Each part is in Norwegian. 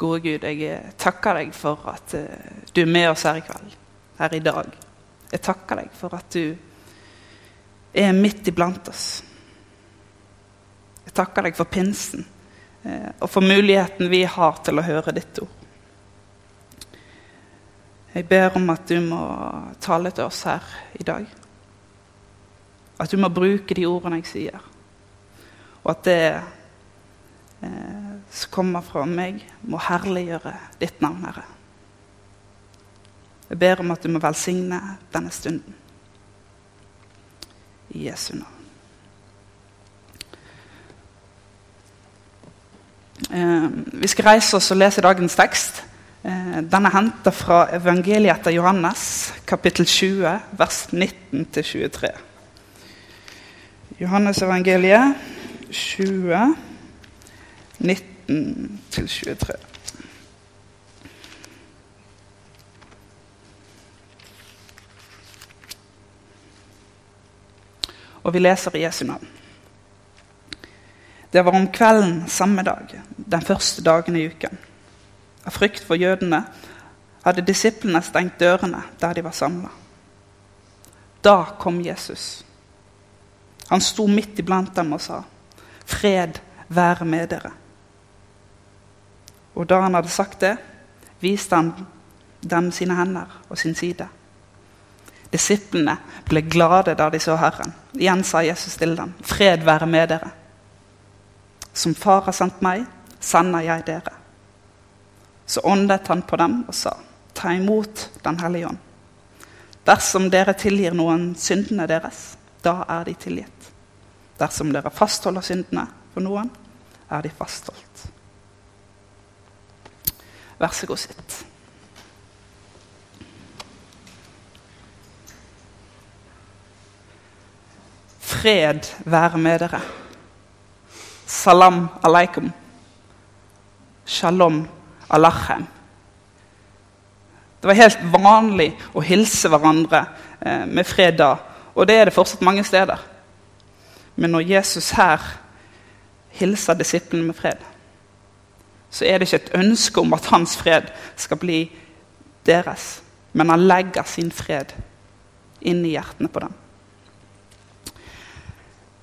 Gode Gud, jeg takker deg for at eh, du er med oss her i kveld, her i dag. Jeg takker deg for at du er midt iblant oss. Jeg takker deg for pinsen eh, og for muligheten vi har til å høre ditt ord. Jeg ber om at du må tale til oss her i dag. At du må bruke de ordene jeg sier. Og at det eh, som kommer fra meg, må herliggjøre ditt navn, Herre. Jeg ber om at du må velsigne denne stunden. I Jesu navn. Eh, vi skal reise oss og lese dagens tekst. Eh, den er henta fra evangeliet etter Johannes, kapittel 20, vers 19-23. Johannes evangeliet 20, 19-23. Og vi leser i Jesu navn. Det var om kvelden samme dag, den første dagen i uken. Av frykt for jødene hadde disiplene stengt dørene der de var samla. Da kom Jesus. Han sto midt iblant dem og sa, 'Fred være med dere'. Og da han hadde sagt det, viste han dem sine hender og sin side. Disiplene ble glade da de så Herren. Igjen sa Jesus til dem, 'Fred være med dere'. Som Far har sendt meg, sender jeg dere. Så åndet han på dem og sa, 'Ta imot Den hellige ånd'. Dersom dere tilgir noen syndene deres, da er de tilgitt. Dersom dere fastholder syndene for noen, er de fastholdt. Vær så god, sitt. Fred være med dere. Salam aleikum. Shalom alachem. Det var helt vanlig å hilse hverandre eh, med fred da, og det er det fortsatt mange steder. Men når Jesus her hilser disiplene med fred, så er det ikke et ønske om at hans fred skal bli deres, men han legger sin fred inn i hjertene på dem.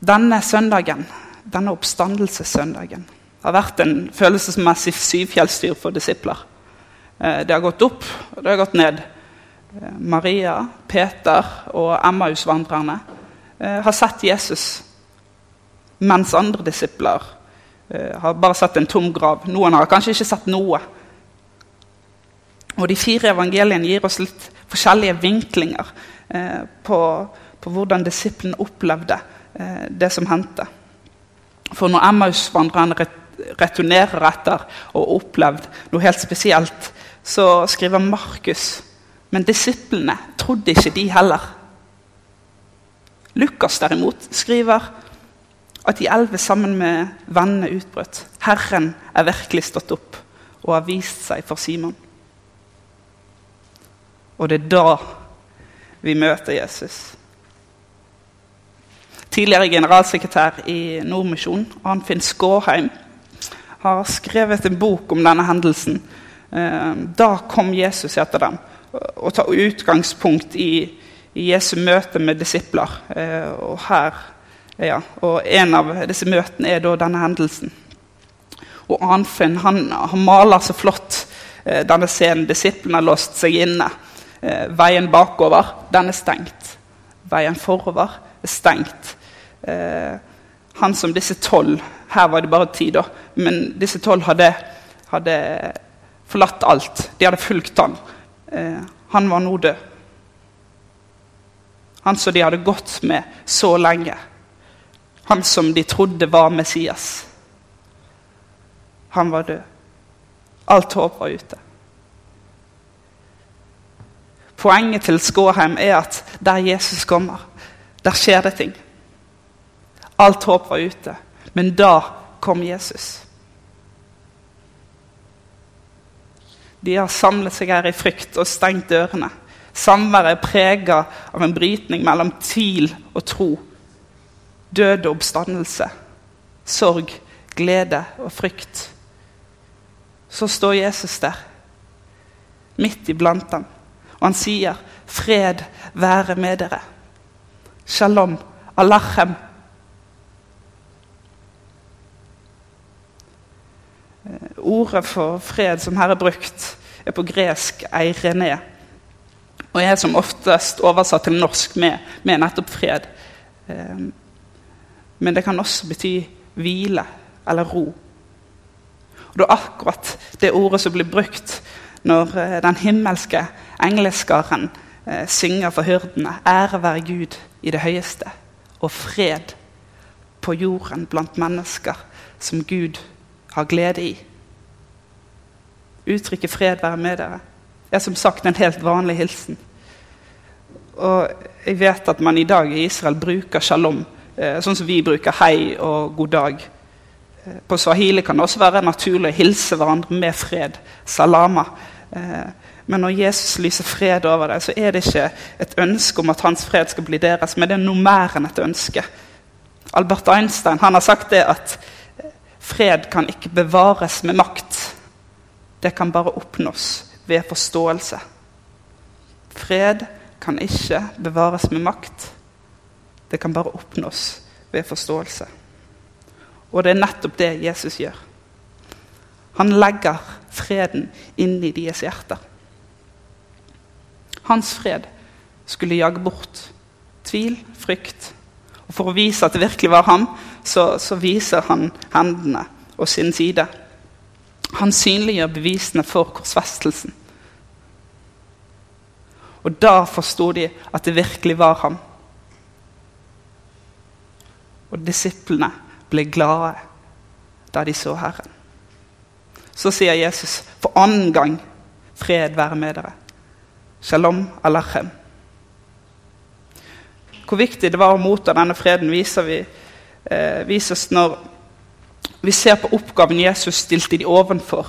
Denne søndagen, denne oppstandelsessøndagen har vært en følelsesmessig syvfjellstyr for disipler. Eh, det har gått opp, og det har gått ned. Eh, Maria, Peter og Emmaus-vandrerne eh, har sett Jesus, mens andre disipler har bare sett en tom grav. Noen har kanskje ikke sett noe. Og De fire evangeliene gir oss litt forskjellige vinklinger på, på hvordan disiplene opplevde det som hendte. For når Emmaus-vandreren returnerer etter og opplevd noe helt spesielt, så skriver Markus Men disiplene trodde ikke de heller. Lukas derimot skriver at de elleve sammen med vennene utbrøt. Herren er virkelig stått opp og har vist seg for Simon. Og det er da vi møter Jesus. Tidligere generalsekretær i Nordmisjonen, Arnfinn Skåheim, har skrevet en bok om denne hendelsen. Eh, da kom Jesus etter dem, og tar utgangspunkt i, Jesu møte med disipler. Eh, og, her, ja, og en av disse møtene er da denne hendelsen. Og Arnfinn han, han maler så flott eh, denne scenen. Disiplene har låst seg inne. Veien bakover den er stengt. Veien forover er stengt. Han som disse tolv her var det bare ti, da. Men disse tolv hadde, hadde, forlatt alt. De hadde fulgt han. Eh, han var nå død. Han som de hadde gått med så lenge. Han som de trodde var Messias. Han var død. Alt håp var ute. Poenget til Skåheim er at der Jesus kommer, der skjer det ting. Alt håp var ute. Men da kom Jesus. De har samlet seg her i frykt og stengt dørene. Samværet er prega av en brytning mellom tvil og tro. Død og oppstandelse. Sorg, glede og frykt. så står Jesus der, midt iblant dem. Og han sier, 'Fred være med dere'. Shalom, Alachem. Eh, ordet for fred som her er brukt, er på gresk 'eirene'. Og er som oftest oversatt til norsk med, med nettopp fred. Men det kan også bety hvile eller ro. Og Det er akkurat det ordet som blir brukt når eh, den himmelske engleskaren eh, synger for hyrdene. Ære være Gud i det høyeste, og fred på jorden blant mennesker som Gud har glede i. Uttrykket 'fred være med dere' er som sagt en helt vanlig hilsen. Og jeg vet at man i dag i Israel bruker shalom, sånn som vi bruker hei og god dag. På swahili kan det også være naturlig å hilse hverandre med fred. Salama. Eh, men når Jesus lyser fred over deg, så er det ikke et ønske om at hans fred skal bli deres, men det er noe mer enn et ønske. Albert Einstein har sagt det at fred kan ikke bevares med makt. Det kan bare oppnås ved forståelse. Fred kan ikke bevares med makt. Det kan bare oppnås ved forståelse. Og det er nettopp det Jesus gjør. Han legger freden inn i deres hjerter. Hans fred skulle jage bort tvil, frykt. Og For å vise at det virkelig var ham, så, så viser han hendene og sin side. Han synliggjør bevisene for korsfestelsen. Og da forsto de at det virkelig var ham. Og disiplene ble glade da de så Herren. Så sier Jesus for annen gang, 'Fred være med dere'. Shalom alachem. Hvor viktig det var å motta denne freden, viser vi, eh, vises når vi ser på oppgaven Jesus stilte de ovenfor.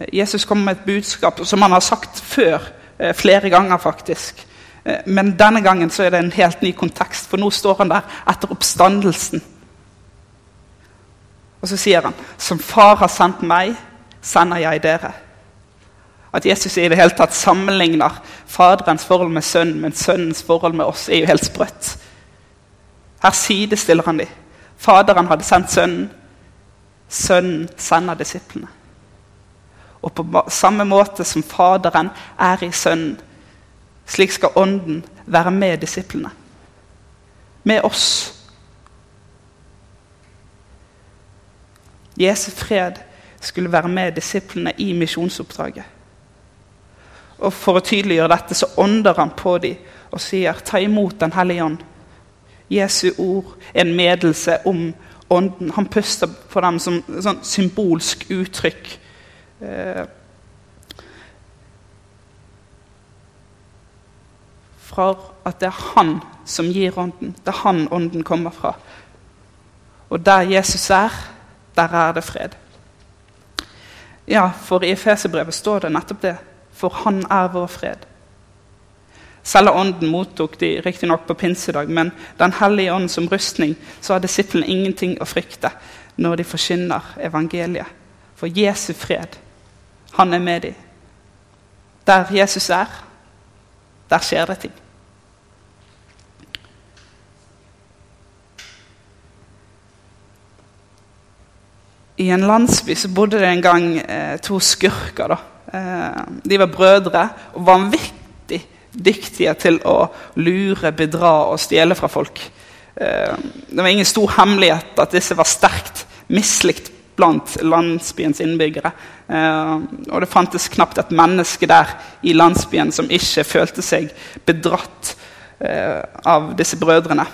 Eh, Jesus kommer med et budskap som han har sagt før, eh, flere ganger faktisk. Eh, men denne gangen så er det en helt ny kontekst, for nå står han der etter oppstandelsen. Og så sier han, 'Som Far har sendt meg, sender jeg dere'. At Jesus i det hele tatt sammenligner Faderens forhold med Sønnen, men Sønnens forhold med oss, er jo helt sprøtt. Her sidestiller han dem. Faderen hadde sendt Sønnen. Sønnen sender disiplene. Og på samme måte som Faderen er i Sønnen, slik skal Ånden være med disiplene. Med oss. Jesu fred skulle være med disiplene i misjonsoppdraget. Og For å tydeliggjøre dette så ånder han på dem og sier, 'Ta imot Den hellige ånd'. Jesu ord er en medelse om ånden. Han puster på dem som et sånn symbolsk uttrykk. Eh, fra at det er han som gir ånden. Det er han ånden kommer fra. Og der Jesus er, der er det fred. Ja, for i Efeserbrevet står det nettopp det. For han er vår fred. Selv ånden mottok de riktignok på pinsedag, men Den hellige ånd som rustning, så har disiplene ingenting å frykte når de forkynner evangeliet. For Jesu fred, han er med dem. Der Jesus er, der skjer det ting. I en landsby så bodde det en gang eh, to skurker. Eh, de var brødre og vanvittig dyktige til å lure, bedra og stjele fra folk. Eh, det var ingen stor hemmelighet at disse var sterkt mislikt blant landsbyens innbyggere. Eh, og det fantes knapt et menneske der i landsbyen som ikke følte seg bedratt eh, av disse brødrene.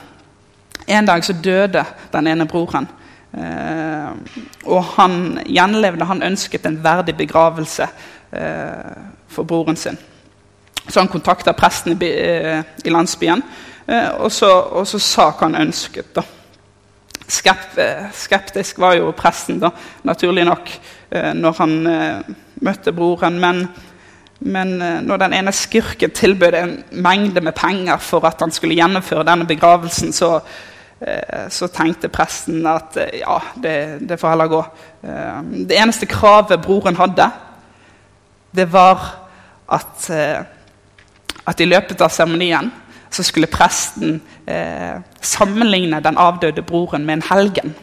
En dag så døde den ene broren. Eh, og han gjenlevde. Han ønsket en verdig begravelse eh, for broren sin. Så han kontakta presten i, eh, landsbyen, og så, og, så, sa hva han ønsket. da. Skep, skeptisk var jo presten, da, naturlig nok, når han møtte broren. Men, men når den ene skurken tilbød en mengde med penger for at han skulle gjennomføre denne begravelsen, så så tenkte presten at eh, ja, det, det får heller gå. Eh, det eneste kravet broren hadde, det var at, eh, at i løpet av seremonien så skulle presten eh, sammenligne den avdøde broren med en helgen.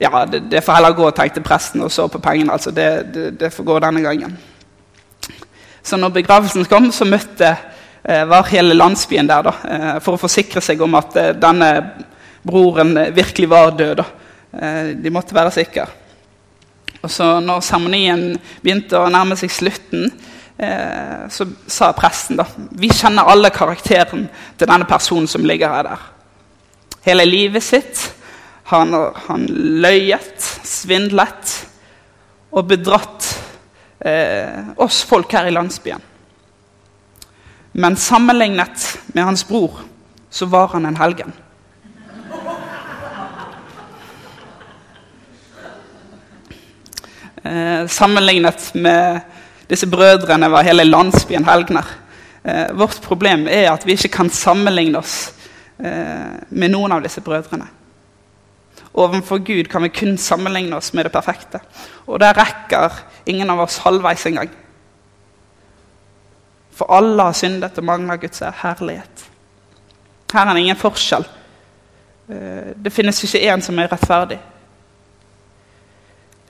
Ja, det, det får heller gå, tenkte presten og så på pengene. altså det, det, det får gå denne gangen. Så når begravelsen kom, så møtte eh, var hele landsbyen der da, eh, for å forsikre seg om at eh, denne broren eh, virkelig var død. Da. de måtte være sikre. Og så når seremonien begynte å nærme seg slutten, eh, så sa presten da Vi kjenner alle karakteren til denne personen som ligger her der. Hele livet sitt har han, han løyet, svindlet og bedratt eh, oss folk her i landsbyen. Men sammenlignet med hans bror så var han en helgen. Eh, sammenlignet med disse brødrene var hele landsbyen helgener. Eh, vårt problem er at vi ikke kan sammenligne oss eh, med noen av disse brødrene. Overfor Gud kan vi kun sammenligne oss med det perfekte. Og der rekker ingen av oss halvveis engang. For alle har syndet og mangler Guds herlighet. Her er det ingen forskjell. Eh, det finnes ikke én som er rettferdig.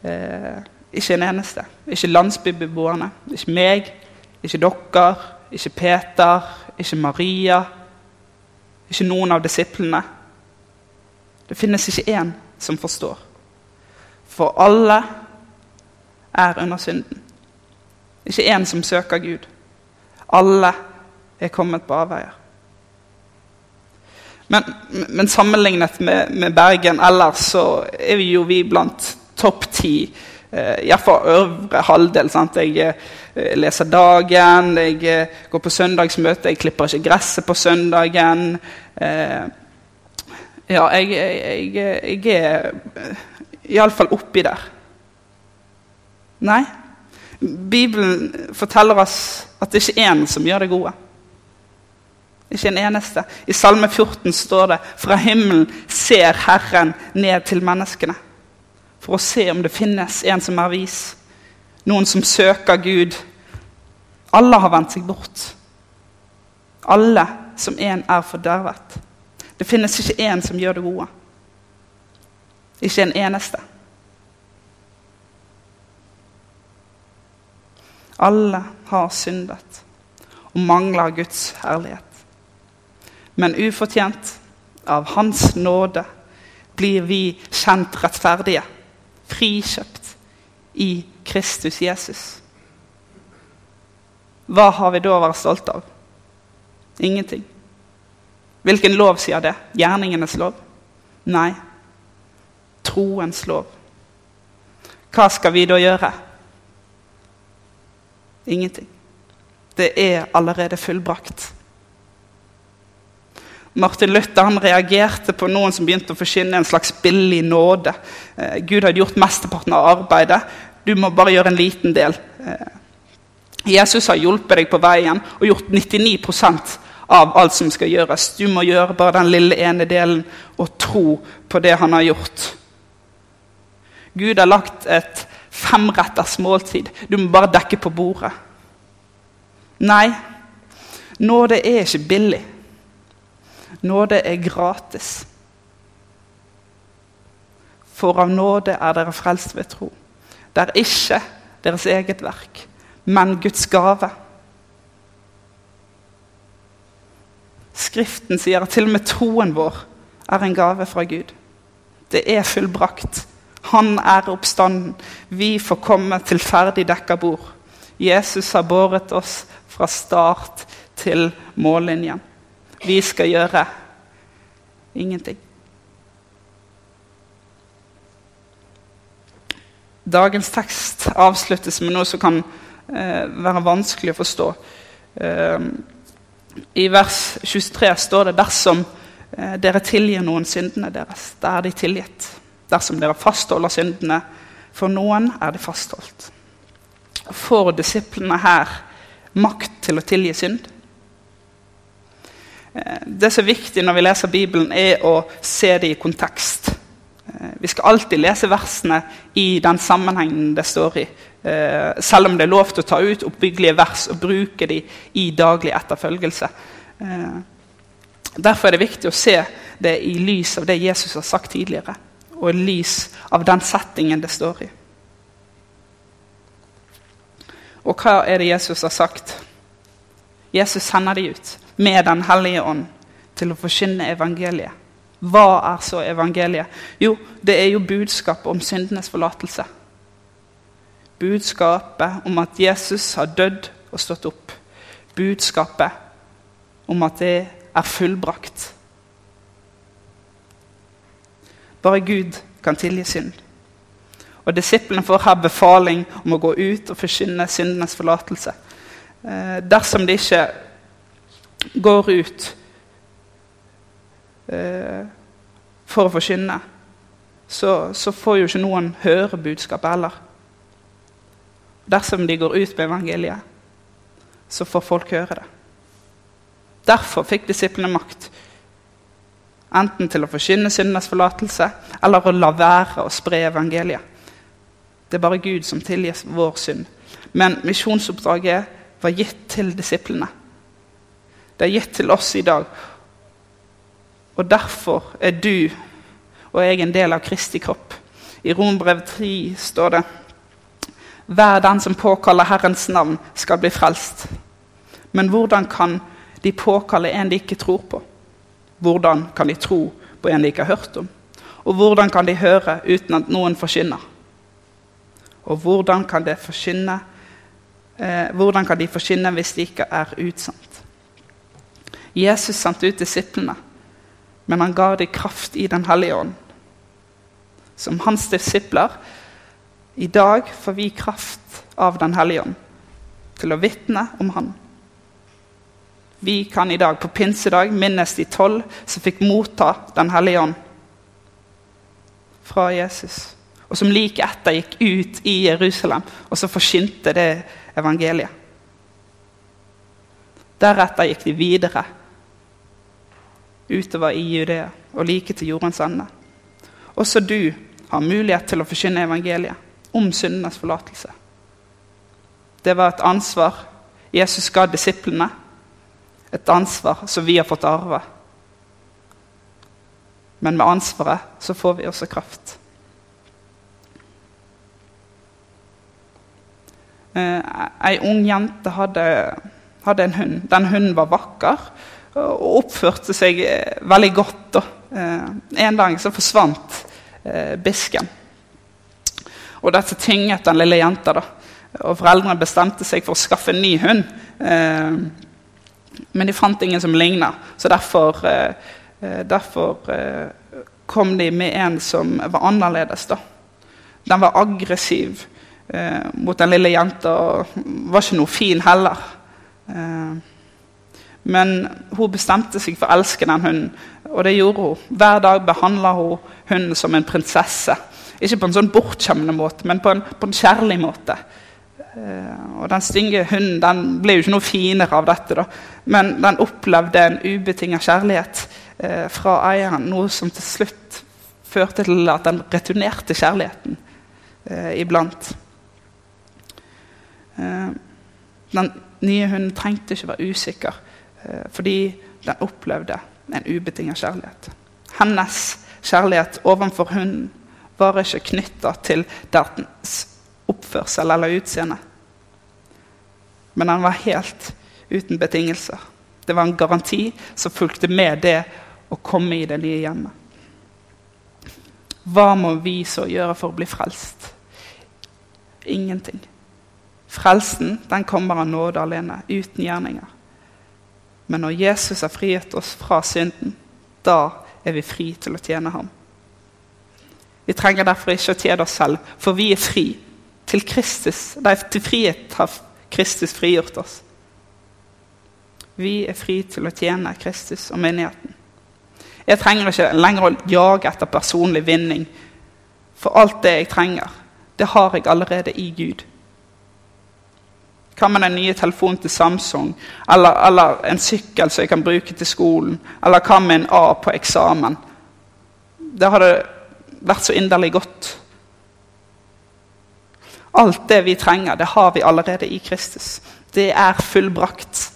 Eh, ikke en eneste. Ikke landsbybeboerne, ikke meg, ikke dere, ikke Peter, ikke Maria, ikke noen av disiplene. Det finnes ikke én som forstår. For alle er under synden. Ikke én som søker Gud. Alle er kommet på avveier. Men, men sammenlignet med, med, Bergen ellers så er vi jo vi blant topp ti eh, Iallfall øvre halvdel. Sant? Jeg eh, leser Dagen, jeg eh, går på søndagsmøte, jeg klipper ikke gresset på søndagen. Eh, ja, jeg, jeg, jeg, jeg er eh, iallfall oppi der. Nei. Bibelen forteller oss at det ikke er én som gjør det gode. Ikke en eneste. I Salme 14 står det fra himmelen ser Herren ned til menneskene for å se om det finnes en som er vis, noen som søker Gud. Alle har vendt seg bort. Alle som en er fordervet. Det finnes ikke én som gjør det gode. Ikke en eneste. Alle har syndet og mangler Guds herlighet. Men ufortjent, av Hans nåde, blir vi kjent rettferdige frikjøpt i Kristus Jesus. Hva har vi da å være stolte av? Ingenting. Hvilken lov sier det? Gjerningenes lov? Nei. Troens lov. Hva skal vi da gjøre? Ingenting. Det er allerede fullbrakt. Martin Luther han reagerte på noen som begynte å forkynne en slags billig nåde. Eh, Gud hadde gjort mesteparten av arbeidet. Du må bare gjøre en liten del. Eh, Jesus har hjulpet deg på veien og gjort 99% av alt som skal gjøres. Du må gjøre bare den lille ene delen og tro på det han har gjort. Gud har lagt et femretters måltid. Du må bare dekke på bordet. Nei, nåde er ikke billig. Nåde er gratis. For av nåde er dere frelst ved tro. Det er ikke deres eget verk, men Guds gave. Skriften sier at til og med troen vår er en gave fra Gud. Det er fullbrakt. Han er oppstanden. Vi får komme til ferdig dekka bord. Jesus har båret oss fra start til mållinjen. Vi skal gjøre ingenting. Dagens tekst avsluttes med noe som kan eh, være vanskelig å forstå. Eh, I vers 23 står det dersom eh, dere tilgir noen syndene deres, da er de tilgitt. Dersom dere fastholder syndene for noen, er de fastholdt. Får disiplene her makt til å tilgi synd? Eh, det som er viktig når vi leser Bibelen, er å se det i kontekst. Eh, vi skal alltid lese versene i den sammenhengen det står i. Eh, selv om det er lov til å ta ut oppbyggelige vers og bruke dem i daglig etterfølgelse. Derfor er det viktig å se det i lys av det Jesus har sagt tidligere, og lys av den settingen det står i. Og hva er det Jesus har sagt? Jesus sender de ut med Den hellige ånd til å forkynne evangeliet. Hva er så evangeliet? Jo, det er jo budskapet om syndenes forlatelse. Budskapet om at Jesus har dødd og stått opp. Budskapet om at det er fullbrakt. Bare Gud kan tilgi synd. Og Disiplene får her befaling om å gå ut og forkynne syndenes forlatelse. Eh, dersom de ikke går ut eh, for å forkynne, så, så, får jo ikke noen høre budskapet heller. Dersom de går ut med evangeliet, så får folk høre det. Derfor fikk disiplene makt. Enten til å forkynne syndenes forlatelse eller å la være å spre evangeliet. Det er bare Gud som tilgir vår synd. Men misjonsoppdraget var gitt til disiplene. Det er gitt til oss i dag. Og derfor er du og jeg en del av Kristi kropp. I Rombrev 3 står det Hver den som påkaller Herrens navn, skal bli frelst. Men hvordan kan de påkalle en de ikke tror på? Hvordan kan de tro på en de ikke har hørt om? Og hvordan kan de høre uten at noen forkynner? Og hvordan kan, eh, de forkynne hvis de ikke er utsendt? Jesus sendte ut disiplene, men han ga dem kraft i Den hellige ånd. Som hans disipler i dag får vi kraft av Den hellige ånd til å vitne om Han. Vi kan i dag på pinsedag minnes de tolv som fikk motta Den hellige ånd fra Jesus. Og som like etter gikk ut i Jerusalem og så forkynte det evangeliet. Deretter gikk de videre utover i Judea og like til jordens ende. Også du har mulighet til å forkynne evangeliet om syndenes forlatelse. Det var et ansvar Jesus ga disiplene, et ansvar som vi har fått arve. Men med ansvaret så får vi også kraft. Eh, ei ung jente hadde, hadde en hund. Den hunden var vakker og oppførte seg eh, veldig godt. Eh, en dag så forsvant bisken. Og dette tynget den lille jenta. da. Og Foreldrene bestemte seg for å skaffe en ny hund. Men de fant ingen som ligna, så derfor, derfor kom de med en som var annerledes. da. Den var aggressiv mot den lille jenta og var ikke noe fin heller. Eh, men hun bestemte seg for å elske den hunden, og det gjorde hun. Hver dag behandla hun hunden som en prinsesse. Ikke på en sånn bortskjemmende måte, men på en, på en kjærlig måte. Uh, og Den stygge hunden den ble jo ikke noe finere av dette, da. men den opplevde en ubetinget kjærlighet uh, fra eieren. Noe som til slutt førte til at den returnerte kjærligheten eh, iblant. den nye hunden trengte ikke være usikker. Eh, fordi den opplevde en ubetinget kjærlighet. Hennes kjærlighet overfor hunden var ikke knytta til dens oppførsel eller utseende. Men han var helt uten betingelser. Det var en garanti som fulgte med det å komme i det nye hjemmet. Hva må vi så gjøre for å bli frelst? Ingenting. Frelsen den kommer av nåde alene, uten gjerninger. Men når Jesus har frigitt oss fra synden, da er vi fri til å tjene ham. Vi trenger derfor ikke å tjene oss selv, for vi er fri. Til, Kristus, nei, til frihet har Kristus frigjort oss. Vi er fri til å tjene Kristus og menigheten. Jeg trenger ikke lenger å jage etter personlig vinning, for alt det jeg trenger, det har jeg allerede i Gud. Hva med den nye telefonen til Samsung? Eller, eller en sykkel som jeg kan bruke til skolen? Eller hva med en A på eksamen? Det hadde vært så inderlig godt. Alt det vi trenger, det har vi allerede i Kristus. Det er fullbrakt.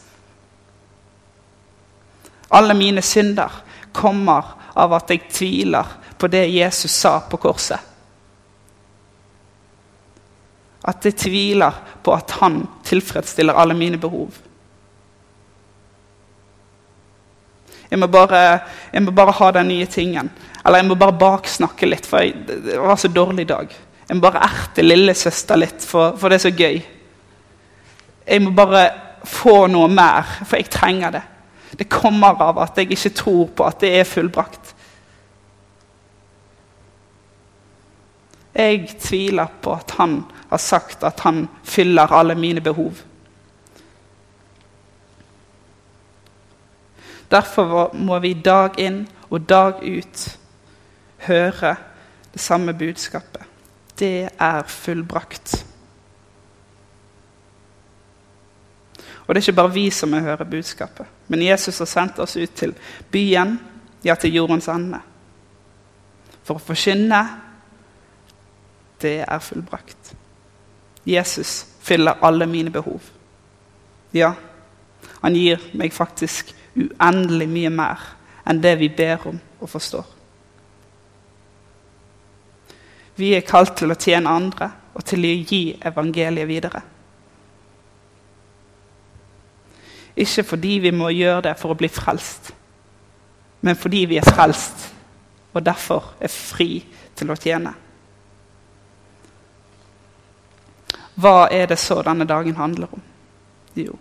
Alle mine synder kommer av at jeg tviler på det Jesus sa på korset. At jeg tviler på at han tilfredsstiller alle mine behov. Jeg må, bare, jeg må bare ha den nye tingen. Eller jeg må bare baksnakke litt, for jeg, det var så dårlig dag. Jeg må bare erte lillesøster litt, for, for det er så gøy. Jeg må bare få noe mer, for jeg trenger det. Det kommer av at jeg ikke tror på at det er fullbrakt. Jeg tviler på at han har sagt at han fyller alle mine behov. Derfor må vi dag inn og dag ut høre det samme budskapet. Det er fullbrakt. Og det er ikke bare vi som hører budskapet, men Jesus har sendt oss ut til byen, ja, til jordens ende. For å forkynne det er fullbrakt. Jesus fyller alle mine behov. Ja, han gir meg faktisk uendelig mye mer enn det vi ber om og forstår. Vi er kalt til å tjene andre og til å gi evangeliet videre. Ikke fordi vi må gjøre det for å bli frelst, men fordi vi er frelst og derfor er fri til å tjene. Hva er det så denne dagen handler om? Jo,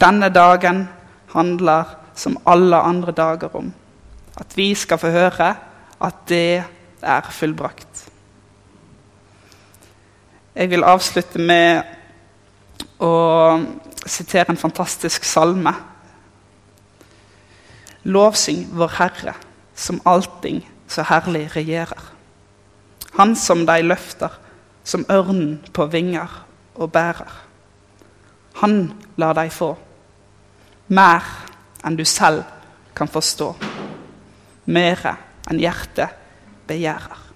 denne dagen handler som alle andre dager om at vi skal få høre at det er fullbrakt. Jeg vil avslutte med å sitere en fantastisk salme. Lovsyng vår Herre, som allting så herlig regjerer. Han som deg løfter som ørnen på vinger og bærer. Han lar deg få mer enn du selv kan forstå. Mere enn hjertet begjærer.